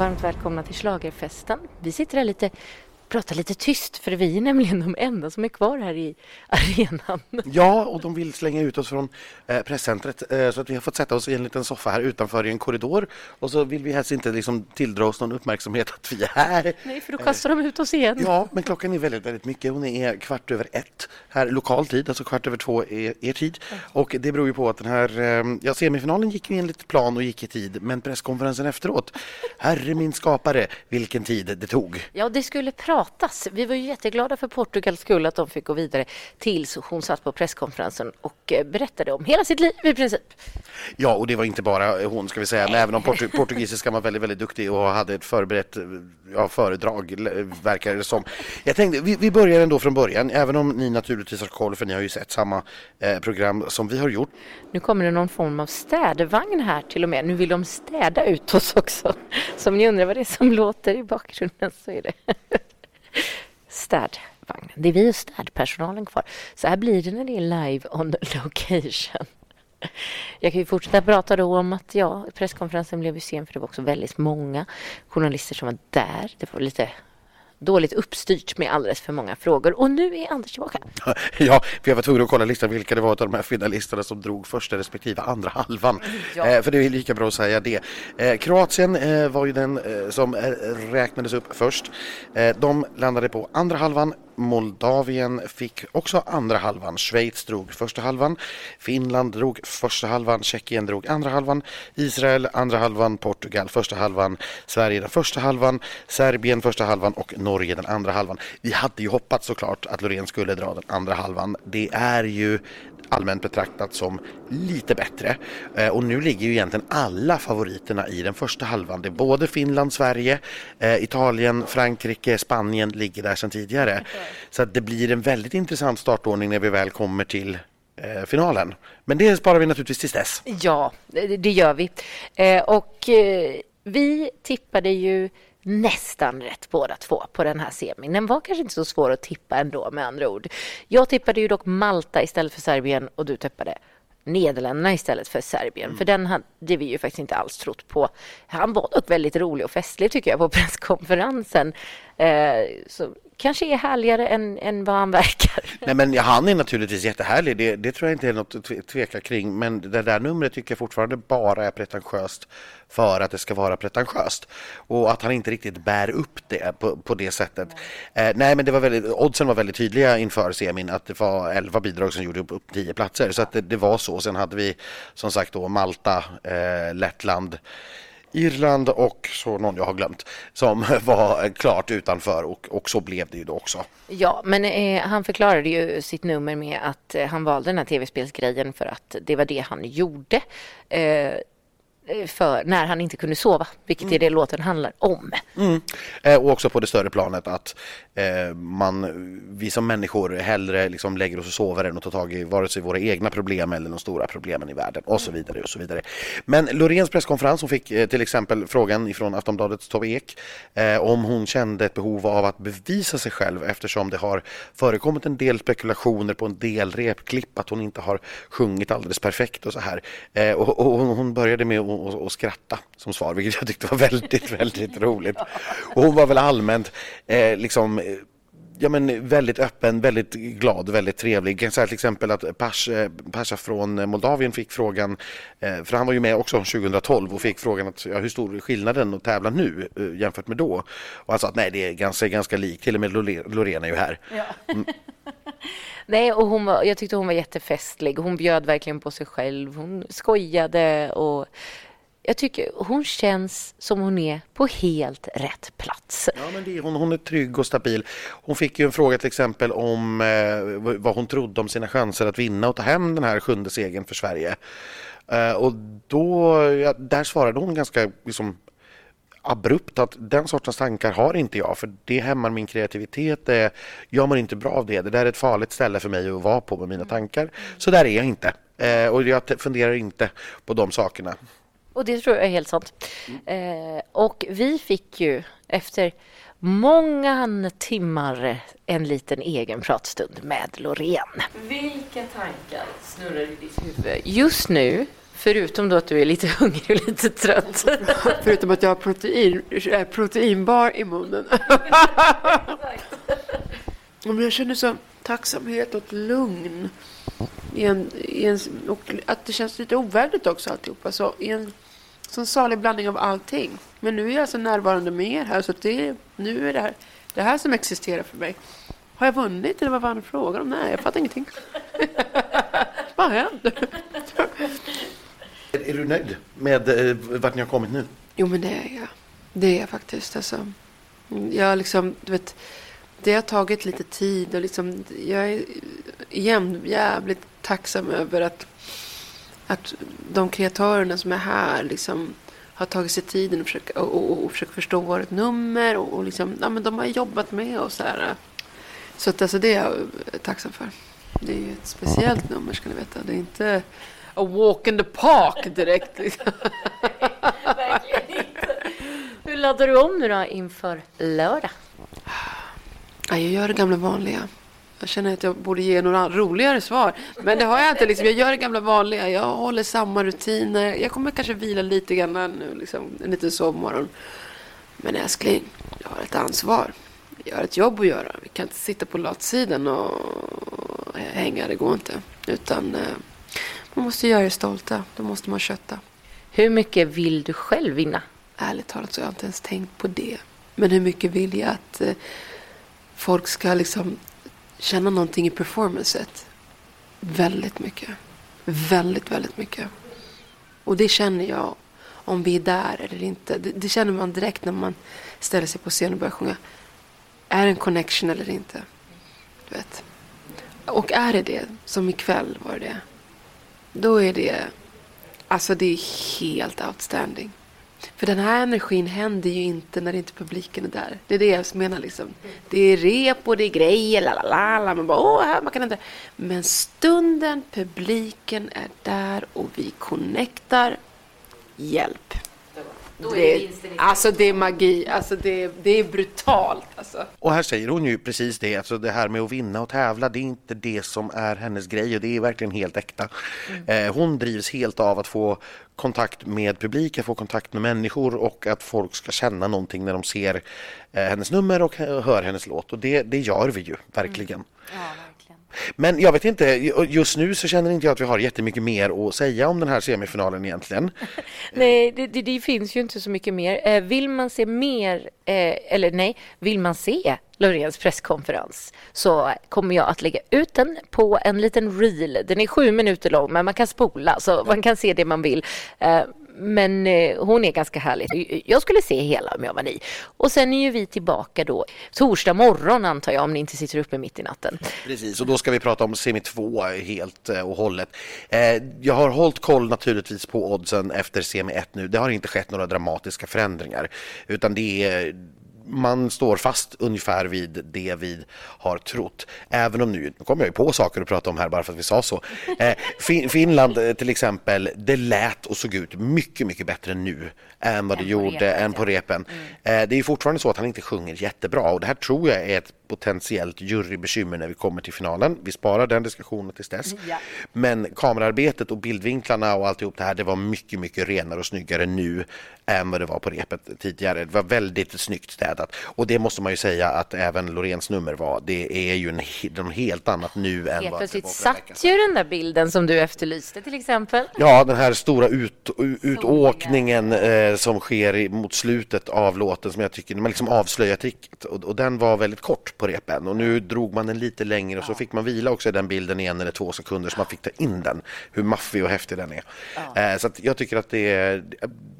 Varmt välkomna till Schlagerfesten. Vi sitter här lite prata lite tyst för vi är nämligen de enda som är kvar här i arenan. Ja, och de vill slänga ut oss från eh, presscentret eh, så att vi har fått sätta oss i en liten soffa här utanför i en korridor och så vill vi helst inte liksom tilldra oss någon uppmärksamhet att vi är här. Nej, för då kastar de ut oss igen. Ja, men klockan är väldigt, väldigt mycket. Hon är kvart över ett här lokal tid, alltså kvart över två är er tid. Och det beror ju på att den här, eh, ja semifinalen gick enligt plan och gick i tid, men presskonferensen efteråt, herre min skapare, vilken tid det tog. Ja, det skulle prata pratas. Vi var ju jätteglada för Portugals skull att de fick gå vidare tills hon satt på presskonferensen och eh, berättade om hela sitt liv i princip. Ja, och det var inte bara hon ska vi säga, men även om portu portugisiskan var väldigt, väldigt duktig och hade ett förberett ja, föredrag, verkar det som. Jag tänkte, vi, vi börjar ändå från början, även om ni naturligtvis har koll, för ni har ju sett samma eh, program som vi har gjort. Nu kommer det någon form av städvagn här till och med. Nu vill de städa ut oss också. Så om ni undrar vad det är som låter i bakgrunden så är det städvagnen. Det är vi och städpersonalen kvar. Så här blir det när det är live on location. Jag kan ju fortsätta prata då om att ja, presskonferensen blev ju sen för det var också väldigt många journalister som var där. Det var lite dåligt uppstyrt med alldeles för många frågor. Och nu är Anders tillbaka. Ja, för jag var tvungen att kolla listan vilka det var av de här finalisterna som drog första respektive andra halvan. Ja. Eh, för det är lika bra att säga det. Eh, Kroatien eh, var ju den eh, som eh, räknades upp först. Eh, de landade på andra halvan. Moldavien fick också andra halvan. Schweiz drog första halvan. Finland drog första halvan. Tjeckien drog andra halvan. Israel andra halvan. Portugal första halvan. Sverige den första halvan. Serbien första halvan och Norge den andra halvan. Vi hade ju hoppats såklart att Loreen skulle dra den andra halvan. Det är ju allmänt betraktat som lite bättre. Eh, och nu ligger ju egentligen alla favoriterna i den första halvan. Det är både Finland, Sverige, eh, Italien, Frankrike, Spanien ligger där sedan tidigare. Så det blir en väldigt intressant startordning när vi väl kommer till eh, finalen. Men det sparar vi naturligtvis tills dess. Ja, det gör vi. och vi tippade ju nästan rätt båda två på den här semin. Den var kanske inte så svår att tippa ändå med andra ord. Jag tippade ju dock Malta istället för Serbien och du tippade Nederländerna istället för Serbien. Mm. För den hade vi ju faktiskt inte alls trott på. Han var dock väldigt rolig och festlig tycker jag på presskonferensen. Eh, så kanske är härligare än, än vad han verkar. Nej, men han är naturligtvis jättehärlig, det, det tror jag inte är något att tveka kring. Men det där numret tycker jag fortfarande bara är pretentiöst för att det ska vara pretentiöst. Och att han inte riktigt bär upp det på, på det sättet. Eh, nej, men det var väldigt, oddsen var väldigt tydliga inför semin att det var 11 bidrag som gjorde upp, upp 10 platser. Så att det, det var så. Sen hade vi som sagt då Malta, eh, Lettland, Irland och så någon jag har glömt som var klart utanför och, och så blev det ju då också. Ja, men eh, han förklarade ju sitt nummer med att eh, han valde den här tv-spelsgrejen för att det var det han gjorde. Eh, för när han inte kunde sova, vilket mm. är det låten handlar om. Mm. Eh, och också på det större planet att eh, man, vi som människor hellre liksom lägger oss och sover än att ta tag i vare sig våra egna problem eller de stora problemen i världen och så vidare. och så vidare. Men Loreens presskonferens, hon fick eh, till exempel frågan ifrån Aftonbladets Tove Ek eh, om hon kände ett behov av att bevisa sig själv eftersom det har förekommit en del spekulationer på en del repklipp att hon inte har sjungit alldeles perfekt och så här. Eh, och, och hon började med och, och skratta som svar, vilket jag tyckte var väldigt, väldigt roligt. Och hon var väl allmänt eh, liksom eh, ja, men väldigt öppen, väldigt glad, väldigt trevlig. Jag kan säga till exempel att Pasha, eh, Pasha från Moldavien fick frågan, eh, för han var ju med också 2012 och fick frågan att, ja, hur stor är skillnaden att tävla nu jämfört med då? Och han sa att nej, det är ganska, ganska likt, till och med Loreen är ju här. Ja. Mm. Nej, och hon var, jag tyckte hon var jättefestlig. Hon bjöd verkligen på sig själv. Hon skojade och jag tycker hon känns som hon är på helt rätt plats. Ja, men det, hon, hon är trygg och stabil. Hon fick ju en fråga till exempel om eh, vad hon trodde om sina chanser att vinna och ta hem den här sjunde segern för Sverige. Eh, och då, ja, där svarade hon ganska liksom, abrupt att den sortens tankar har inte jag för det hämmar min kreativitet. Det, jag mår inte bra av det. Det där är ett farligt ställe för mig att vara på med mina tankar. Så där är jag inte. Eh, och jag funderar inte på de sakerna. Och det tror jag är helt sant. Mm. Eh, och vi fick ju efter många timmar en liten egen pratstund med Loreen. Vilka tankar snurrar i ditt huvud just nu Förutom då att du är lite hungrig och lite trött. Förutom att jag har protein, proteinbar i munnen. Men jag känner så tacksamhet och lugn. I en, i en, och att det känns lite overkligt också alltihopa. Så i en sån salig blandning av allting. Men nu är jag så närvarande med er här så det, nu är det här, det här som existerar för mig. Har jag vunnit eller vad var det frågan om? Nej, jag fattar ingenting. vad har hänt? Är du nöjd med eh, vart ni har kommit nu? Jo, men det är jag. Det är jag faktiskt. Alltså, jag liksom, du vet, det har tagit lite tid och liksom, jag är jäm, jävligt tacksam över att, att de kreatörerna som är här liksom, har tagit sig tiden och försöker, och, och, och försöker förstå vårt nummer. Och, och liksom, ja, men de har jobbat med oss här. Så att, alltså, det är jag tacksam för. Det är ju ett speciellt nummer ska ni veta. Det är inte a walk in the park direkt. Liksom. Verkligen inte. Hur laddar du om nu då inför lördag? Ja, jag gör det gamla vanliga. Jag känner att jag borde ge några roligare svar. Men det har jag inte. Liksom. Jag gör det gamla vanliga. Jag håller samma rutiner. Jag kommer kanske vila lite grann nu. Liksom, en liten sovmorgon. Men älskling, jag har ett ansvar. Jag har ett jobb att göra. Vi kan inte sitta på latsidan och hänga. Det går inte. Utan eh, man måste göra er stolta. Då måste man kötta. Hur mycket vill du själv vinna? Ärligt talat så har jag inte ens tänkt på det. Men hur mycket vill jag att eh, folk ska liksom känna någonting i performancet? Väldigt mycket. Väldigt, väldigt mycket. Och det känner jag om vi är där eller inte. Det, det känner man direkt när man ställer sig på scen och börjar sjunga. Är det en connection eller inte? Du vet. Och är det det, som ikväll var det då är det, alltså det är helt outstanding. För den här energin händer ju inte när inte publiken är där. Det är det jag menar liksom. Det är rep och det är grejer, la la la. Man bara, åh, här, man kan inte. Men stunden publiken är där och vi connectar, hjälp. Då är det, det alltså det är magi, alltså det, det är brutalt. Alltså. Och här säger hon ju precis det, alltså det här med att vinna och tävla, det är inte det som är hennes grej och det är verkligen helt äkta. Mm. Eh, hon drivs helt av att få kontakt med publiken, få kontakt med människor och att folk ska känna någonting när de ser eh, hennes nummer och hör hennes låt och det, det gör vi ju verkligen. Mm. Ja, men jag vet inte, just nu så känner inte jag att vi har jättemycket mer att säga om den här semifinalen egentligen. nej, det, det, det, finns ju inte så mycket mer. Eh, vill man se mer, eh, eller nej, vill man se Loreens presskonferens så kommer jag att lägga ut den på en liten reel. Den är sju minuter lång men man kan spola så man kan se det man vill. Men eh, hon är ganska härlig. Jag skulle se hela om jag var ni. Och sen är ju vi tillbaka då torsdag morgon antar jag om ni inte sitter uppe mitt i natten. Precis och då ska vi prata om semi 2 helt eh, och hållet. Eh, jag har hållit koll naturligtvis på oddsen efter semi 1 nu. Det har inte skett några dramatiska förändringar utan det är man står fast ungefär vid det vi har trott. Även om nu, nu kommer jag ju på saker att prata om här bara för att vi sa så. Eh, fin Finland eh, till exempel, det lät och såg ut mycket, mycket bättre nu än vad det gjorde repet, än på repen. Mm. Eh, det är fortfarande så att han inte sjunger jättebra och det här tror jag är ett potentiellt jurybekymmer när vi kommer till finalen. Vi sparar den diskussionen tills dess. Ja. Men kamerarbetet och bildvinklarna och alltihop det här, det var mycket, mycket renare och snyggare nu än vad det var på repet tidigare. Det var väldigt snyggt städat och det måste man ju säga att även Lorens nummer var. Det är ju en, en helt annat nu än Helt vad det var satt ju den där bilden som du efterlyste till exempel. Ja, den här stora ut, utåkningen eh, som sker mot slutet av låten som jag tycker, man liksom avslöjar tricket och, och den var väldigt kort på repen och nu drog man den lite längre och så fick man vila också i den bilden i en eller två sekunder så man fick ta in den, hur maffig och häftig den är. Eh, så jag tycker att det är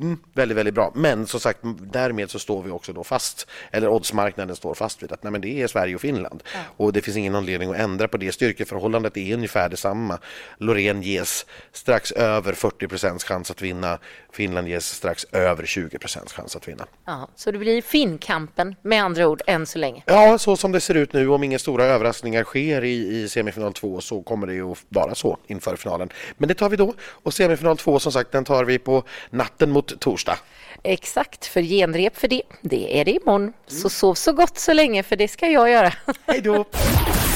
mm, väldigt, väldigt bra. Men som sagt, därmed så står vi också då fast, eller oddsmarknaden står fast vid att nej, men det är Sverige och Finland och det finns ingen anledning att ändra på det. Styrkeförhållandet är ungefär detsamma. Loreen ges strax över 40 procents chans att vinna. Finland ges strax över 20 procents chans att vinna. Ja, så det blir Finnkampen med andra ord än så länge? Ja, så som det ser ut nu. Om inga stora överraskningar sker i, i semifinal 2 så kommer det ju att vara så inför finalen. Men det tar vi då. Och semifinal 2 som sagt, den tar vi på natten mot torsdag. Exakt, för genrep för det, det är det imorgon. Mm. Så sov så gott så länge, för det ska jag göra. Hej då!